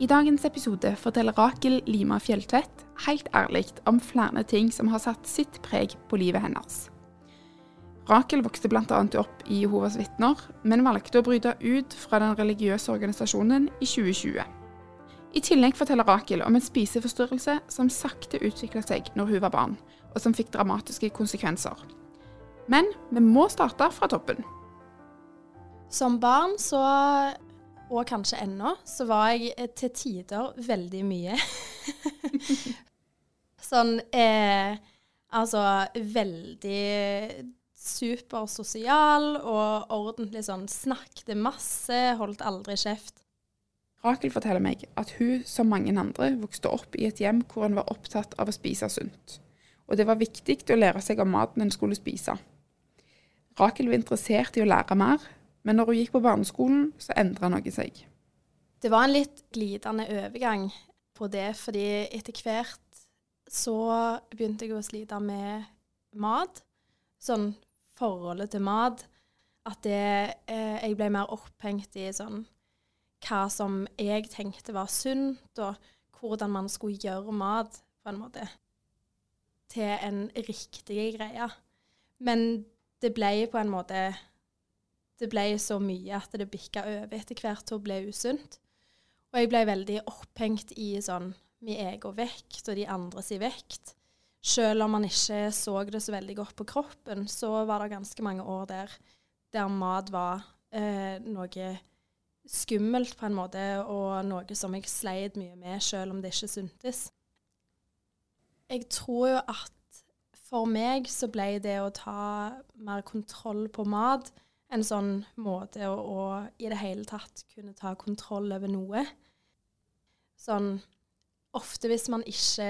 I dagens episode forteller Rakel Lima Fjelltvedt helt ærlig om flere ting som har satt sitt preg på livet hennes. Rakel vokste bl.a. opp i Jehovas vitner, men valgte å bryte ut fra den religiøse organisasjonen i 2020. I tillegg forteller Rakel om en spiseforstyrrelse som sakte utvikla seg når hun var barn, og som fikk dramatiske konsekvenser. Men vi må starte fra toppen. Som barn så, og kanskje ennå, så var jeg eh, til tider veldig mye. sånn eh, Altså veldig supersosial og ordentlig sånn snakket masse, holdt aldri kjeft. Rakel forteller meg at hun, som mange andre, vokste opp i et hjem hvor en var opptatt av å spise sunt. Og det var viktig å lære seg om maten en skulle spise. Rakel var interessert i å lære mer, men når hun gikk på barneskolen, så endra noe seg. Det var en litt glidende overgang på det, fordi etter hvert så begynte jeg å slite med mat. Sånn forholdet til mat. At det, eh, jeg ble mer opphengt i sånn hva som jeg tenkte var sunt, og hvordan man skulle gjøre mat, på en måte, til en riktig greie. Men det ble på en måte Det ble så mye at det bikka over etter hvert å bli usunt. Og jeg ble veldig opphengt i sånn min egen vekt og de andres vekt. Selv om man ikke så det så veldig godt på kroppen, så var det ganske mange år der, der mat var eh, noe skummelt på en måte, og noe som jeg sleit mye med, selv om det ikke syntes. Jeg tror jo at for meg så ble det å ta mer kontroll på mat en sånn måte å, å i det hele tatt kunne ta kontroll over noe. Sånn ofte hvis man ikke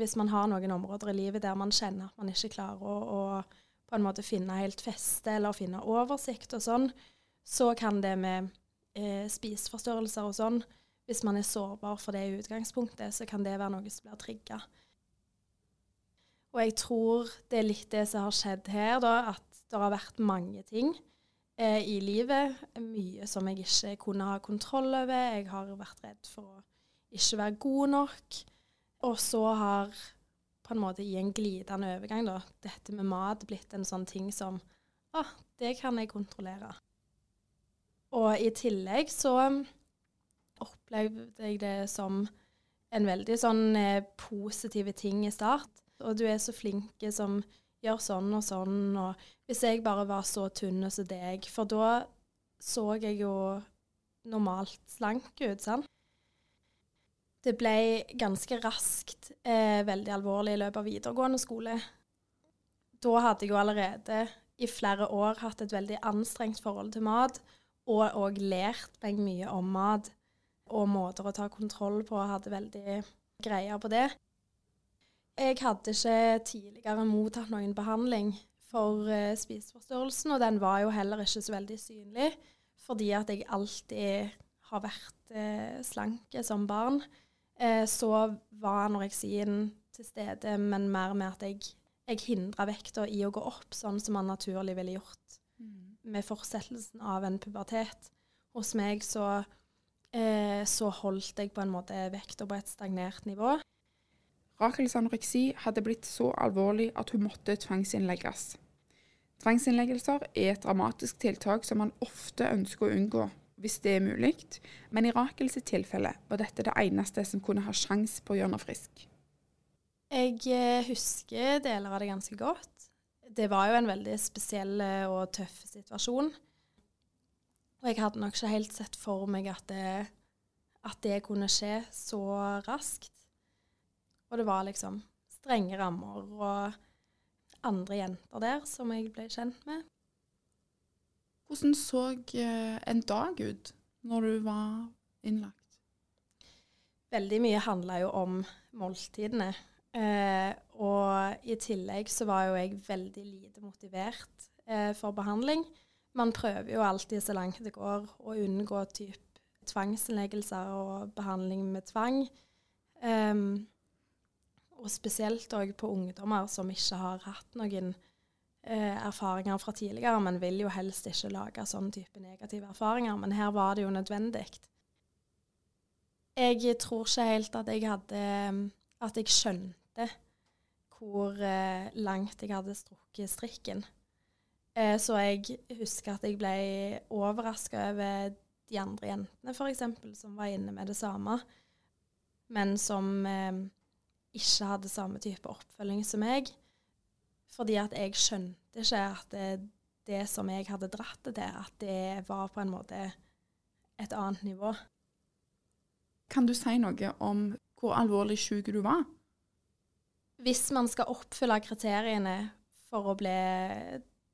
Hvis man har noen områder i livet der man kjenner at man ikke klarer å, å på en måte finne helt feste eller finne oversikt og sånn, så kan det med eh, spiseforstyrrelser og sånn Hvis man er sårbar for det i utgangspunktet, så kan det være noe som blir trigga. Og jeg tror det er litt det som har skjedd her, da, at det har vært mange ting eh, i livet. Mye som jeg ikke kunne ha kontroll over. Jeg har vært redd for å ikke være god nok. Og så har på en måte i en glidende overgang da, dette med mat blitt en sånn ting som ah, det kan jeg kontrollere. Og i tillegg så opplevde jeg det som en veldig sånn eh, positive ting i start. Og du er så flinke som gjør sånn og sånn, og hvis jeg bare var så tynn som deg For da så jeg jo normalt slank ut, sant? Det ble ganske raskt eh, veldig alvorlig i løpet av videregående skole. Da hadde jeg jo allerede i flere år hatt et veldig anstrengt forhold til mat, og òg lært meg mye om mat og måter å ta kontroll på, hadde veldig greier på det. Jeg hadde ikke tidligere mottatt noen behandling for eh, spiseforstyrrelsen, og den var jo heller ikke så veldig synlig, fordi at jeg alltid har vært eh, slanke som barn. Eh, så var anoreksien til stede, men mer med at jeg, jeg hindra vekta i å gå opp, sånn som man naturlig ville gjort med fortsettelsen av en pubertet. Hos meg så, så holdt jeg på en måte vekta på et stagnert nivå. Rakels anoreksi hadde blitt så alvorlig at hun måtte tvangsinnlegges. Tvangsinnleggelser er et dramatisk tiltak som man ofte ønsker å unngå hvis det er mulig, men i Rakels tilfelle var dette det eneste som kunne ha sjans på å gjøre henne frisk. Jeg eh, husker deler av det ganske godt. Det var jo en veldig spesiell eh, og tøff situasjon. Og jeg hadde nok ikke helt sett for meg at det, at det kunne skje så raskt. Og det var liksom strenge rammer, og andre jenter der som jeg ble kjent med. Hvordan så eh, en dag ut når du var innlagt? Veldig mye handla jo om måltidene. Eh, og i tillegg så var jo jeg veldig lite motivert eh, for behandling. Man prøver jo alltid så langt det går å unngå typ tvangsinnleggelser og behandling med tvang. Um, og spesielt òg på ungdommer som ikke har hatt noen eh, erfaringer fra tidligere, men vil jo helst ikke lage sånn type negative erfaringer. Men her var det jo nødvendig. Jeg tror ikke helt at jeg hadde At jeg skjønte hvor eh, langt jeg hadde strukket strikken. Eh, så jeg husker at jeg ble overraska over de andre jentene, f.eks., som var inne med det samme, men som eh, ikke hadde samme type oppfølging som meg. Fordi at jeg skjønte ikke at det, det som jeg hadde dratt det til, at det var på en måte et annet nivå. Kan du si noe om hvor alvorlig syk du var? Hvis man skal oppfylle kriteriene for å bli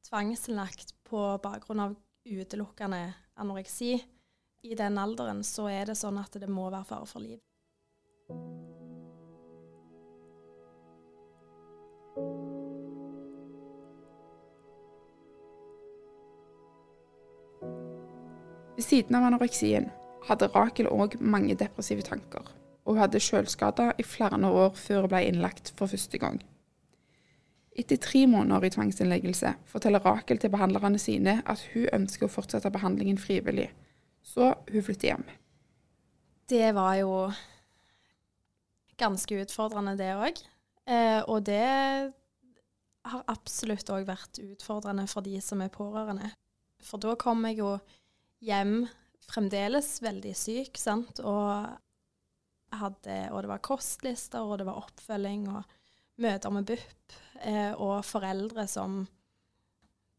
tvangsinnlagt på bakgrunn av utelukkende anoreksi i den alderen, så er det sånn at det må være fare for liv. Ved siden av anoreksien hadde Rakel òg mange depressive tanker, og hun hadde selvskader i flere år før hun ble innlagt for første gang. Etter tre måneder i tvangsinnleggelse forteller Rakel til behandlerne sine at hun ønsker å fortsette behandlingen frivillig, så hun flytter hjem. Det var jo ganske utfordrende, det òg. Eh, og det har absolutt òg vært utfordrende for de som er pårørende. For da kom jeg jo hjem fremdeles veldig syk, sant, og, hadde, og det var kostlister, og det var oppfølging og møter med BUP, eh, og foreldre som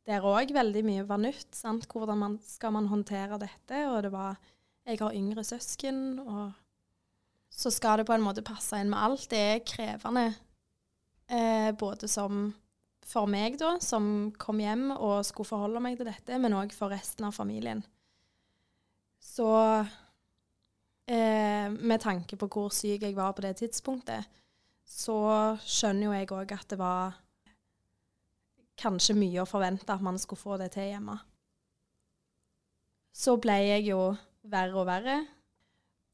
Der òg veldig mye var nytt. sant, Hvordan man, skal man håndtere dette? Og det var Jeg har yngre søsken, og så skal det på en måte passe inn med alt. Det er krevende, eh, både som for meg, da, som kom hjem og skulle forholde meg til dette, men òg for resten av familien. Så eh, med tanke på hvor syk jeg var på det tidspunktet, så skjønner jo jeg òg at det var kanskje mye å forvente at man skulle få det til hjemme. Så ble jeg jo verre og verre,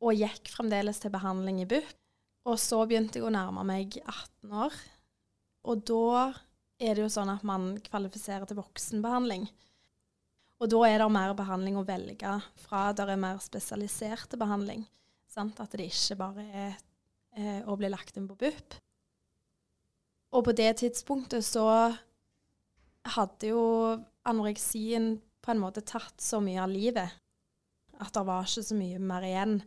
og gikk fremdeles til behandling i BUP. Og så begynte jeg å nærme meg 18 år. Og da er det jo sånn at man kvalifiserer til voksenbehandling. Og da er det mer behandling å velge fra. Der er mer spesialiserte behandling. Sant? At det ikke bare er eh, å bli lagt inn på BUP. Og på det tidspunktet så hadde jo anoreksien på en måte tatt så mye av livet at det var ikke så mye mer igjen.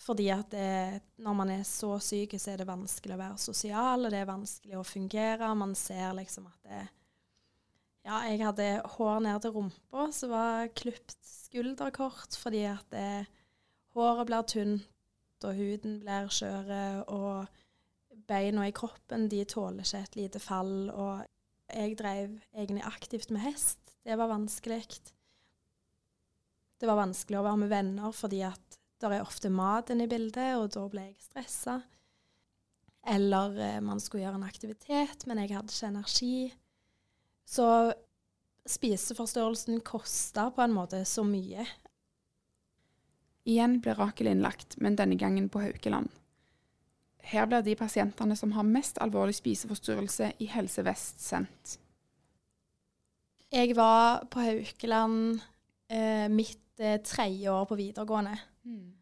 Fordi at det, når man er så syk, så er det vanskelig å være sosial, og det er vanskelig å fungere. Man ser liksom at det, ja, jeg hadde hår ned til rumpa som var klipt skulderkort fordi at det, håret blir tynt, og huden blir skjør, og beina i kroppen de tåler ikke et lite fall. Og jeg drev egentlig aktivt med hest. Det var vanskelig. Det var vanskelig å være med venner fordi at det er ofte mat inne i bildet, og da ble jeg stressa. Eller eh, man skulle gjøre en aktivitet, men jeg hadde ikke energi. Så spiseforstyrrelsen kosta på en måte så mye. Igjen ble Rakel innlagt, men denne gangen på Haukeland. Her blir de pasientene som har mest alvorlig spiseforstyrrelse i Helse Vest, sendt. Jeg var på Haukeland eh, mitt eh, tredje år på videregående. Mm.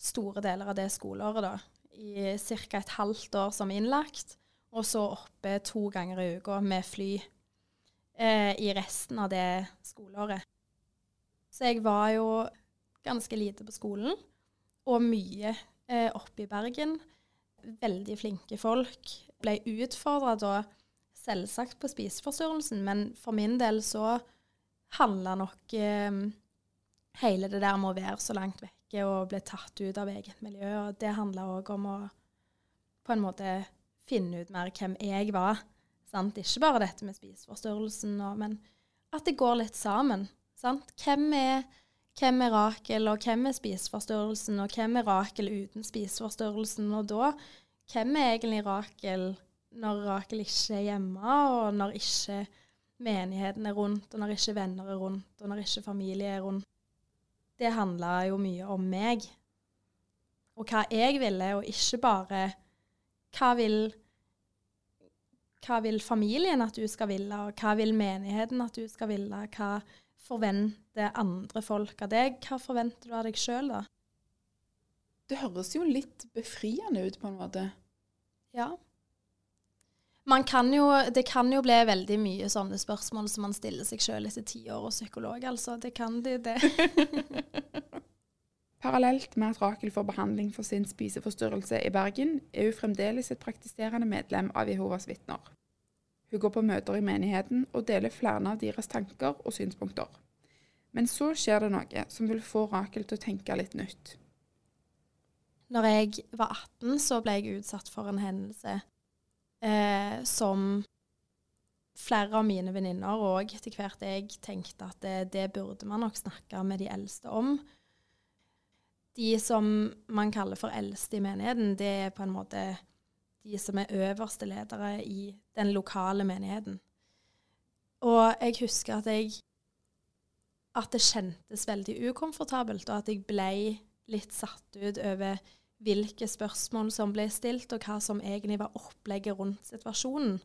Store deler av det skoleåret, da. I ca. et halvt år som innlagt, og så oppe to ganger i uka med fly eh, i resten av det skoleåret. Så jeg var jo ganske lite på skolen, og mye eh, oppe i Bergen. Veldig flinke folk. Ble utfordra da selvsagt på spiseforstyrrelsen, men for min del så handla nok eh, hele det der med å være så langt vekke og bli tatt ut av eget miljø. Og det handla òg om å på en måte finne ut mer hvem jeg var Sant? Ikke bare dette med spiseforstyrrelsen, men at det går litt sammen. Sant? Hvem er, hvem er Rakel, og hvem er spiseforstyrrelsen, og hvem er Rakel uten spiseforstyrrelsen? Og da, hvem er egentlig Rakel når Rakel ikke er hjemme, og når ikke menigheten er rundt, og når ikke venner er rundt, og når ikke familie er rundt? Det handla jo mye om meg, og hva jeg ville, og ikke bare hva vil hva vil familien at du skal ville, og hva vil menigheten at du skal ville? Hva forventer andre folk av deg? Hva forventer du av deg sjøl, da? Det høres jo litt befriende ut, på en måte. Ja. Man kan jo, det kan jo bli veldig mye sånne spørsmål som man stiller seg sjøl etter ti år og psykolog, altså. Det kan det, det. Parallelt med at Rakel får behandling for sin spiseforstyrrelse i Bergen, er hun fremdeles et praktiserende medlem av Jehovas vitner. Hun går på møter i menigheten og deler flere av deres tanker og synspunkter. Men så skjer det noe som vil få Rakel til å tenke litt nytt. Når jeg var 18, så ble jeg utsatt for en hendelse eh, som flere av mine venninner og etter hvert jeg tenkte at det, det burde man nok snakke med de eldste om de som man kaller for eldste i menigheten, det er på en måte de som er øverste ledere i den lokale menigheten. Og jeg husker at jeg at det kjentes veldig ukomfortabelt, og at jeg ble litt satt ut over hvilke spørsmål som ble stilt, og hva som egentlig var opplegget rundt situasjonen.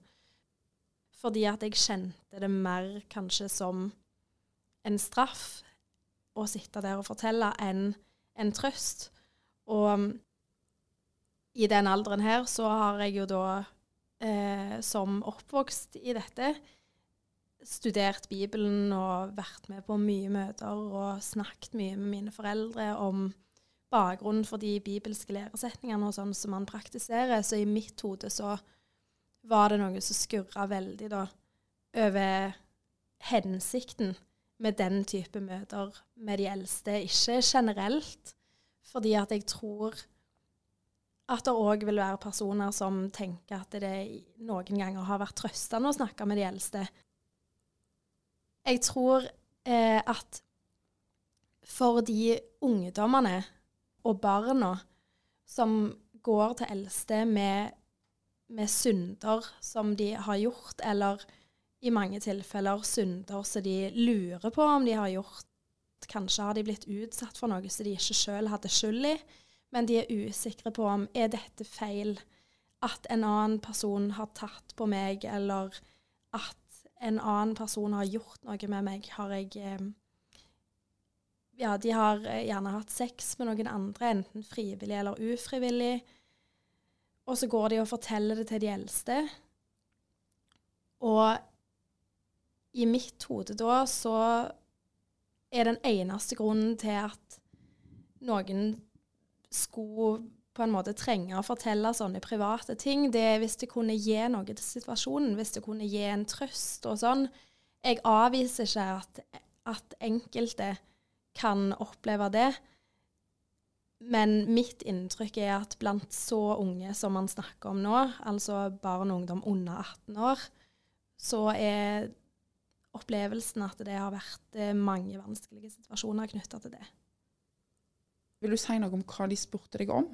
Fordi at jeg kjente det mer kanskje som en straff å sitte der og fortelle, enn en trøst. Og um, i den alderen her så har jeg jo da, eh, som oppvokst i dette, studert Bibelen og vært med på mye møter og snakket mye med mine foreldre om bakgrunnen for de bibelske læresetningene og sånn som man praktiserer. Så i mitt hode så var det noe som skurra veldig da over hensikten med den type møter med de eldste. Ikke generelt, fordi at jeg tror at det òg vil være personer som tenker at det noen ganger har vært trøstende å snakke med de eldste. Jeg tror eh, at for de ungdommene og barna som går til eldste med, med synder som de har gjort, eller i mange tilfeller synder som de lurer på om de har gjort. Kanskje har de blitt utsatt for noe som de ikke sjøl hadde skyld i, men de er usikre på om er dette feil at en annen person har tatt på meg, eller at en annen person har gjort noe med meg. Har jeg eh, Ja, de har gjerne hatt sex med noen andre, enten frivillig eller ufrivillig. Og så går de og forteller det til de eldste. Og i mitt hode da så er den eneste grunnen til at noen skulle på en måte trenge å fortelle sånne private ting, det er hvis det kunne gi noe til situasjonen, hvis det kunne gi en trøst og sånn. Jeg avviser ikke at, at enkelte kan oppleve det. Men mitt inntrykk er at blant så unge som man snakker om nå, altså barn og ungdom under 18 år, så er opplevelsen at det har vært eh, mange vanskelige situasjoner knytta til det. Vil du si noe om hva de spurte deg om?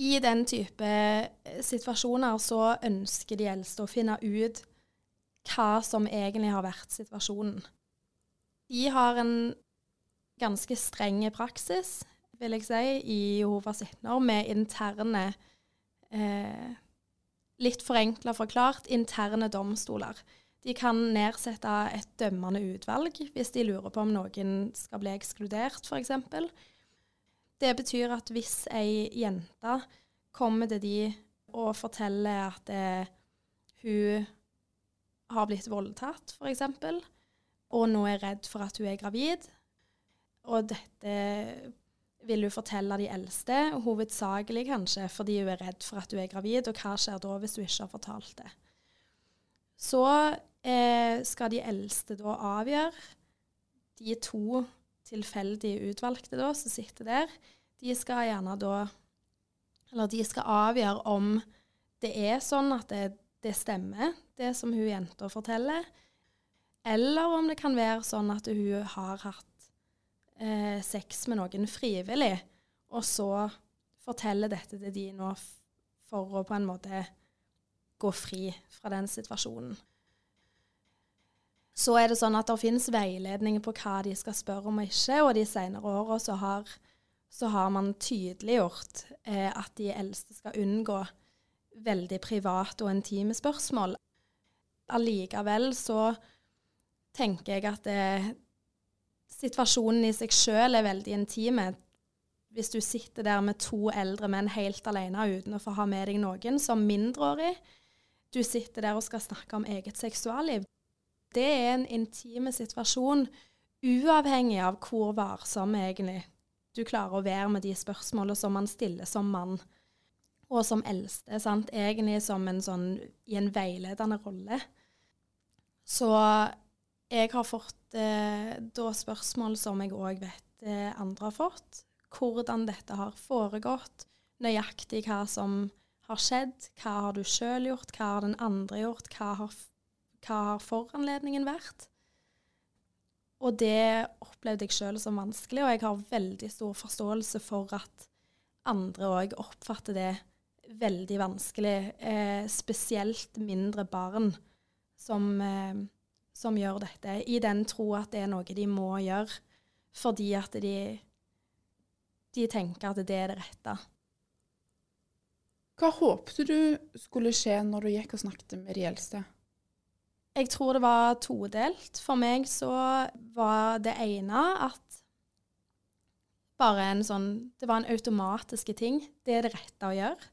I den type eh, situasjoner så ønsker de eldste å finne ut hva som egentlig har vært situasjonen. De har en ganske streng praksis, vil jeg si, i Jehovas vitner med interne eh, Litt forenkla forklart interne domstoler. De kan nedsette et dømmende utvalg hvis de lurer på om noen skal bli ekskludert, f.eks. Det betyr at hvis ei jente kommer til de og forteller at eh, hun har blitt voldtatt, f.eks., og nå er redd for at hun er gravid, og dette vil hun fortelle de eldste, hovedsakelig kanskje fordi hun er redd for at hun er gravid, og hva skjer da hvis hun ikke har fortalt det? Så eh, skal de eldste da avgjøre. De to tilfeldige utvalgte da, som sitter der, de skal gjerne da Eller de skal avgjøre om det er sånn at det, det stemmer, det som hun jenta forteller. Eller om det kan være sånn at hun har hatt eh, sex med noen frivillig, og så forteller dette til de nå for å på en måte gå fri fra den situasjonen. Så er det sånn at det finnes veiledninger på hva de skal spørre om og ikke, og de senere åra så, så, har man tydeliggjort eh, at de eldste skal unngå veldig private og intime spørsmål. Allikevel så tenker jeg at det, situasjonen i seg sjøl er veldig intime. Hvis du sitter der med to eldre menn helt alene uten å få ha med deg noen som mindreårig, du sitter der og skal snakke om eget seksualliv. Det er en intime situasjon, uavhengig av hvor varsom egentlig du klarer å være med de spørsmålene som man stiller som mann og som eldste, sant? egentlig som en sånn i en veiledende rolle. Så jeg har fått eh, da spørsmål som jeg òg vet eh, andre har fått. Hvordan dette har foregått, nøyaktig hva som har skjedd, hva har du sjøl gjort, hva har den andre gjort, hva har, hva har foranledningen vært? Og det opplevde jeg sjøl som vanskelig, og jeg har veldig stor forståelse for at andre òg oppfatter det veldig vanskelig. Eh, spesielt mindre barn som, eh, som, gjør dette, i den tro at det er noe de må gjøre fordi at de, de tenker at det er det rette. Hva håpte du skulle skje når du gikk og snakket med de eldste? Jeg tror det var todelt. For meg så var det ene at bare en sånn Det var en automatisk ting. Det er det rette å gjøre.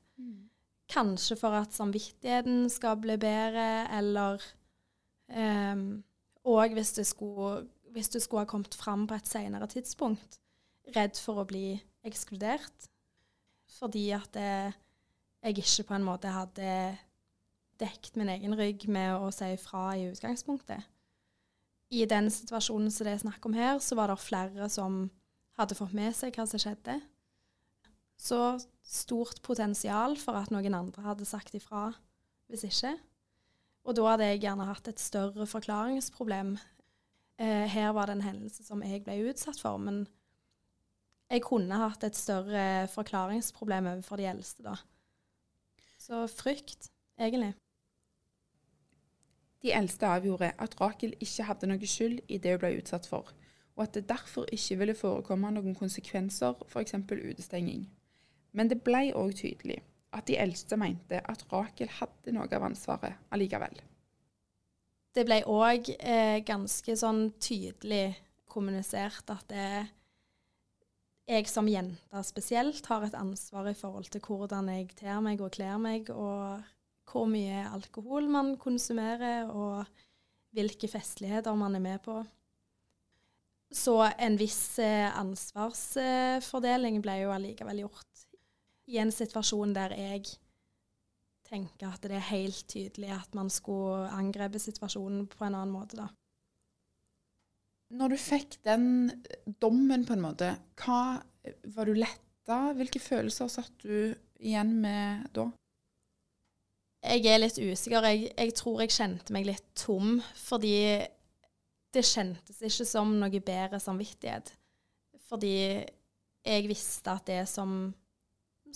Kanskje for at samvittigheten skal bli bedre, eller um, Og hvis det, skulle, hvis det skulle ha kommet fram på et senere tidspunkt. Redd for å bli ekskludert. Fordi at det, jeg ikke på en måte hadde dekt min egen rygg med å si fra i utgangspunktet. I den situasjonen som det er snakk om her, så var det flere som hadde fått med seg hva som skjedde. Så stort potensial for at noen andre hadde sagt ifra hvis ikke. Og da hadde jeg gjerne hatt et større forklaringsproblem. Eh, her var det en hendelse som jeg ble utsatt for, men jeg kunne hatt et større forklaringsproblem overfor de eldste da. Så frykt, egentlig. De eldste avgjorde at Rakel ikke hadde noe skyld i det hun ble utsatt for, og at det derfor ikke ville forekomme noen konsekvenser, f.eks. utestenging. Men det ble òg tydelig at de eldste mente at Rakel hadde noe av ansvaret allikevel. Det ble òg eh, ganske sånn tydelig kommunisert at det, jeg som jente spesielt har et ansvar i forhold til hvordan jeg ter meg og kler meg, og hvor mye alkohol man konsumerer, og hvilke festligheter man er med på. Så en viss eh, ansvarsfordeling ble jo allikevel gjort i en situasjon der jeg tenker at det er helt tydelig at man skulle angrepet situasjonen på en annen måte, da. Når du fikk den dommen, på en måte, hva var du letta? Hvilke følelser satt du igjen med da? Jeg er litt usikker. Jeg, jeg tror jeg kjente meg litt tom, fordi det kjentes ikke som noe bedre samvittighet. Fordi jeg visste at det som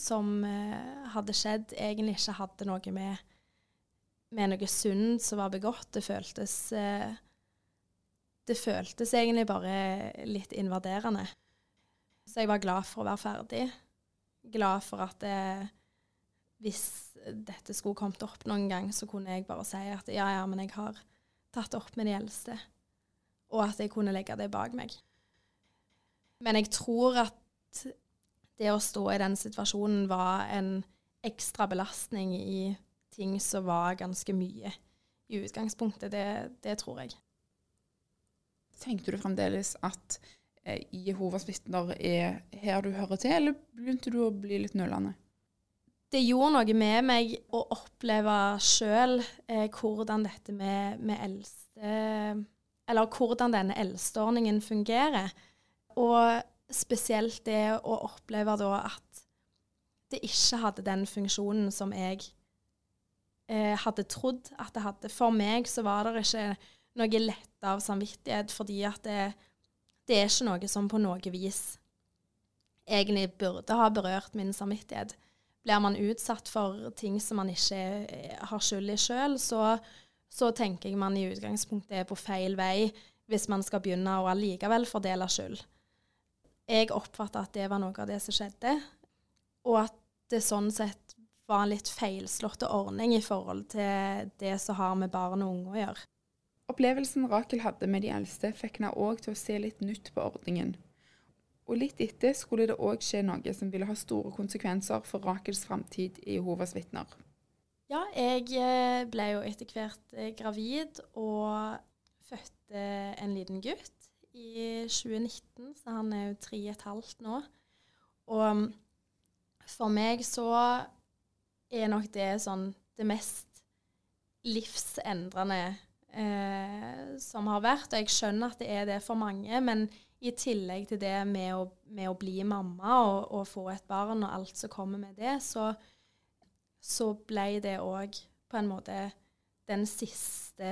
som eh, hadde skjedd, egentlig ikke hadde noe med, med noe synd som var begått. Det føltes eh, Det føltes egentlig bare litt invaderende. Så jeg var glad for å være ferdig. Glad for at det, eh, hvis dette skulle kommet opp noen gang, så kunne jeg bare si at ja, ja, men jeg har tatt opp med de eldste. Og at jeg kunne legge det bak meg. Men jeg tror at det å stå i den situasjonen var en ekstra belastning i ting som var ganske mye i utgangspunktet. Det, det tror jeg. Tenkte du fremdeles at eh, Jehovas vitner er her du hører til, eller begynte du å bli litt nølende? Det gjorde noe med meg å oppleve sjøl eh, hvordan dette med, med eldste Eller hvordan denne eldsteordningen fungerer. Og spesielt det å oppleve da at det ikke hadde den funksjonen som jeg eh, hadde trodd at det hadde. For meg så var det ikke noe lett av samvittighet, fordi at det, det er ikke noe som på noe vis egentlig burde ha berørt min samvittighet. Blir man utsatt for ting som man ikke eh, har skyld i sjøl, så, så, tenker jeg man i utgangspunktet er på feil vei hvis man skal begynne å allikevel fordele skyld. Jeg oppfatta at det var noe av det som skjedde, og at det sånn sett var en litt feilslåtte ordning i forhold til det som har med barn og unge å gjøre. Opplevelsen Rakel hadde med de eldste, fikk henne òg til å se litt nytt på ordningen. Og litt etter skulle det òg skje noe som ville ha store konsekvenser for Rakels framtid i Jehovas vitner. Ja, jeg eh, ble jo etter hvert eh, gravid og fødte en liten gutt i 2019, så han er jo tre og et halvt nå. Og mm, for meg så er nok det sånn det mest livsendrende eh, som har vært. Og jeg skjønner at det er det for mange, men i tillegg til det med å, med å bli mamma og, og, få et barn og alt som kommer med det, så, så ble det òg på en måte den siste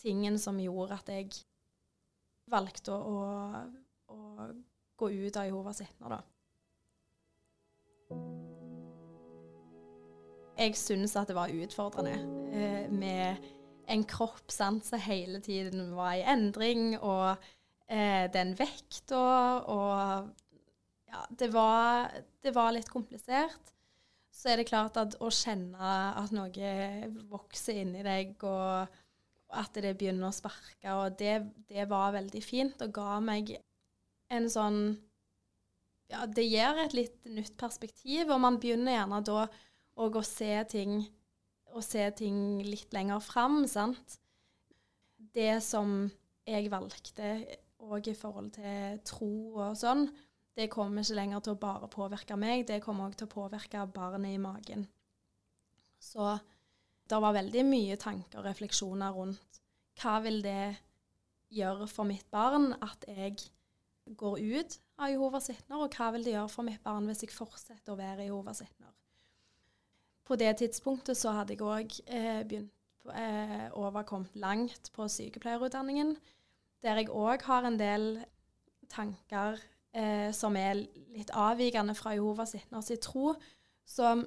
tingen som gjorde at jeg valgte å, å, å gå ut av Jehovas vitner, da. Jeg syns at det var utfordrende eh, med en kropp sant, som hele tiden var i endring, og eh, den vekta og Ja, det var, det var, litt komplisert. Så er det klart at å kjenne at noe vokser inni deg, og at det begynner å sparke, og det, det var veldig fint og ga meg en sånn Ja, det gir et litt nytt perspektiv, og man begynner gjerne da òg å se ting å se ting litt lenger fram, sant. Det som jeg valgte òg i forhold til tro og sånn, det kommer ikke lenger til å bare påvirke meg, det kommer òg til å påvirke barnet i magen. Så det var veldig mye tanker og refleksjoner rundt hva vil det gjøre for mitt barn at jeg går ut av Jehovas vitner, og hva vil det gjøre for mitt barn hvis jeg fortsetter å være Jehovas vitner på det tidspunktet så hadde jeg òg eh, begynt eh, overkommet langt på sykepleierutdanningen, der jeg òg har en del tanker eh, som er litt avvikende fra Jehovas sin tro, som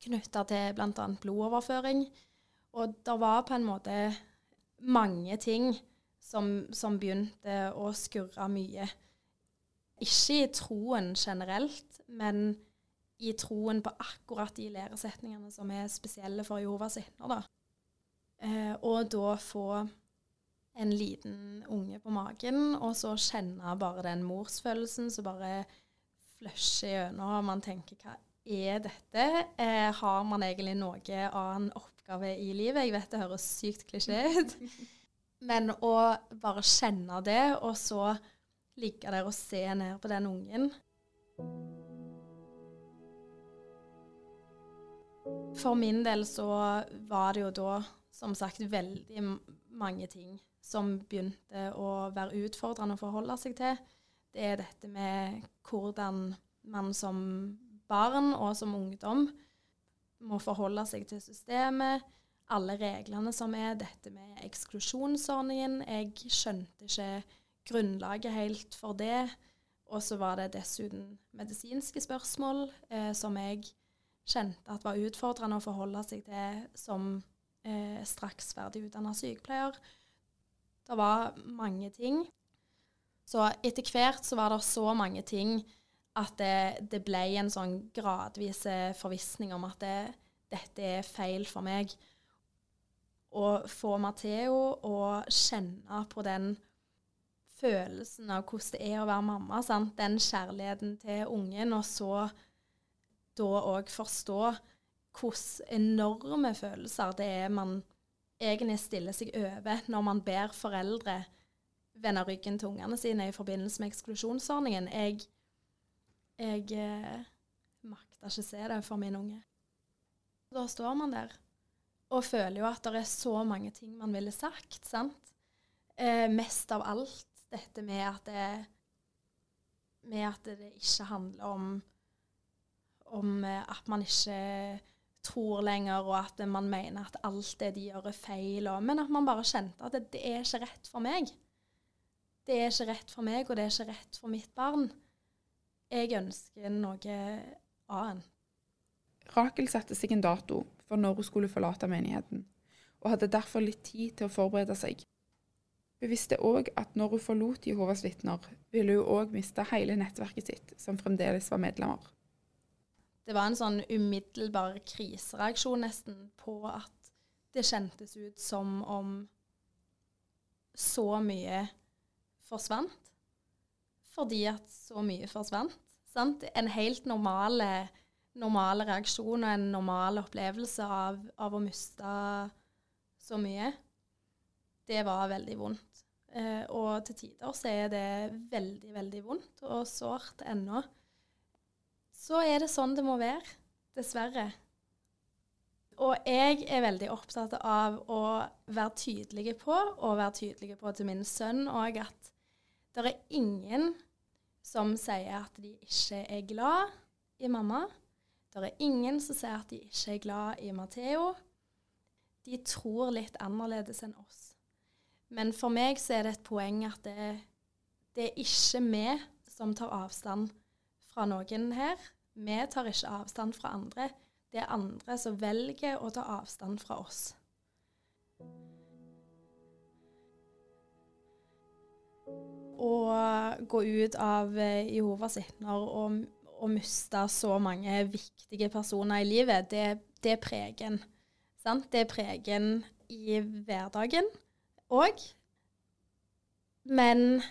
knytta til bl.a. blodoverføring. Og det var på en måte mange ting som, som begynte å skurre mye. Ikke i troen generelt, men i troen på akkurat de læresetningene som er spesielle for Jehovas vitner. Eh, og da få en liten unge på magen, og så kjenne bare den morsfølelsen som bare flusher gjennom, og man tenker hva er dette? Eh, har man egentlig noe annen oppgave i livet? Jeg vet det høres sykt klisjé ut, men å bare kjenne det, og så ligge der og se ned på den ungen For min del så var det jo da, som sagt, veldig mange ting som begynte å være utfordrende å forholde seg til. Det er dette med hvordan man som barn og som ungdom må forholde seg til systemet, alle reglene som er, dette med eksklusjonsordningen. Jeg skjønte ikke grunnlaget helt for det. Og så var det dessuten medisinske spørsmål eh, som jeg kjente at var utfordrende å forholde seg til som eh, straks ferdig utdanna sykepleier. Det var mange ting. Så etter hvert så var det så mange ting at det, det ble en sånn gradvis forvissning om at det, dette er feil for meg. Å få Matheo å kjenne på den følelsen av hvordan det er å være mamma. Sant? Den kjærligheten til ungen, og så da òg forstå hvordan enorme følelser det er man egentlig stiller seg over når man ber foreldre vende ryggen til ungene sine i forbindelse med eksklusjonsordningen. Jeg, jeg eh, makter ikke se det for min unge. Da står man der og føler jo at det er så mange ting man ville sagt, sant. Eh, mest av alt dette med at det, med at det ikke handler om om eh, at man ikke tror lenger, og at man mener at alt det de gjør, er feil. Og, men at man bare kjente at det, det, er ikke rett for meg. Det er ikke rett for meg, og det er ikke rett for mitt barn. Jeg ønsker noe annet. Rakel satte seg en dato for når hun skulle forlate menigheten, og hadde derfor litt tid til å forberede seg. Hun visste òg at når hun forlot Jehovas vitner, ville hun òg miste hele nettverket sitt, som fremdeles var medlemmer. Det var en sånn umiddelbar krisereaksjon nesten på at det kjentes ut som om så mye forsvant. Fordi at så mye forsvant. Sant? En helt normale, normale reaksjon og en normal opplevelse av, av å miste så mye. Det var veldig vondt. Eh, og til tider så er det veldig, veldig vondt og sårt ennå så er det sånn det må være. Dessverre. Og jeg er veldig opptatt av å være tydelig på, og være tydelig på til min sønn òg, at det er ingen som sier at de ikke er glad i mamma. Det er ingen som sier at de ikke er glad i Matheo. De tror litt annerledes enn oss. Men for meg så er det et poeng at det, det er ikke vi som tar avstand fra noen her. Vi tar ikke avstand fra andre. Det er andre som velger å ta avstand fra oss. Å gå ut av eh, Jehovas vitner og, og miste så mange viktige personer i livet, det, det pregen. Sant? Det er pregen i hverdagen òg. Men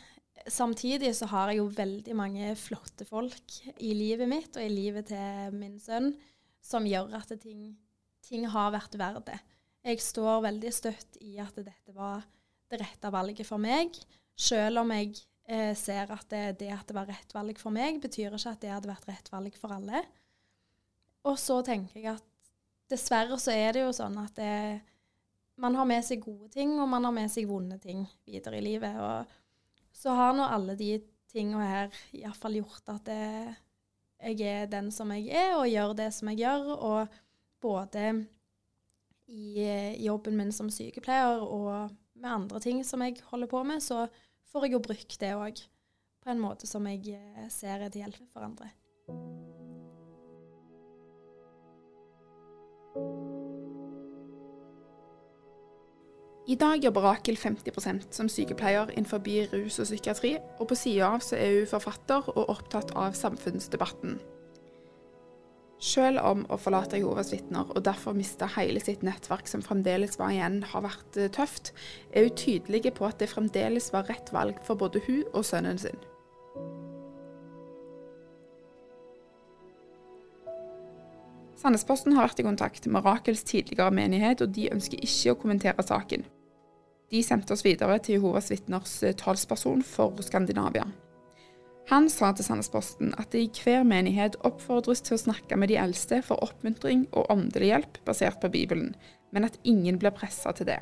samtidig så har jeg jo veldig mange flotte folk i livet mitt og i livet til min sønn som gjør at ting, ting har vært verdt det. Jeg står veldig støtt i at dette var det rette valget for meg. Selv om jeg eh, ser at det, det, at det var rett valg for meg, betyr ikke at det hadde vært rett valg for alle. Og så tenker jeg at dessverre så er det jo sånn at det, man har med seg gode ting, og man har med seg vonde ting videre i livet. Og så har nå alle de tingene her iallfall gjort at det, jeg er den som jeg er, og gjør det som jeg gjør. Og både i jobben min som sykepleier og med andre ting som jeg holder på med, så får jeg jo brukt det òg på en måte som jeg eh, ser er til hjelp for andre. I dag jobber Rakel 50% som sykepleier innenfor rus og psykiatri, og på sida av så er hun forfatter og opptatt av samfunnsdebatten. Selv om å forlate Jehovas vitner og derfor miste hele sitt nettverk som fremdeles var igjen, har vært eh, tøft, er hun tydelig på at det fremdeles var rett valg for både hun og sønnen sin. Sandnesposten har vært i kontakt med Rakels tidligere menighet, og de ønsker ikke å kommentere saken. De sendte oss videre til Jehovas vitners eh, talsperson for Skandinavia. Han sa til Sandnesposten at det i hver menighet oppfordres til å snakke med de eldste for oppmuntring og åndelig hjelp basert på Bibelen, men at ingen blir pressa til det.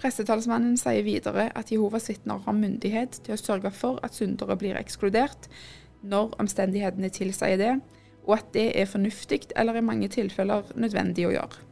Pressetalsmannen sier videre at Jehovas vitner har myndighet til å sørge for at syndere blir ekskludert, når omstendighetene tilsier det, og at det er fornuftig eller i mange tilfeller nødvendig å gjøre.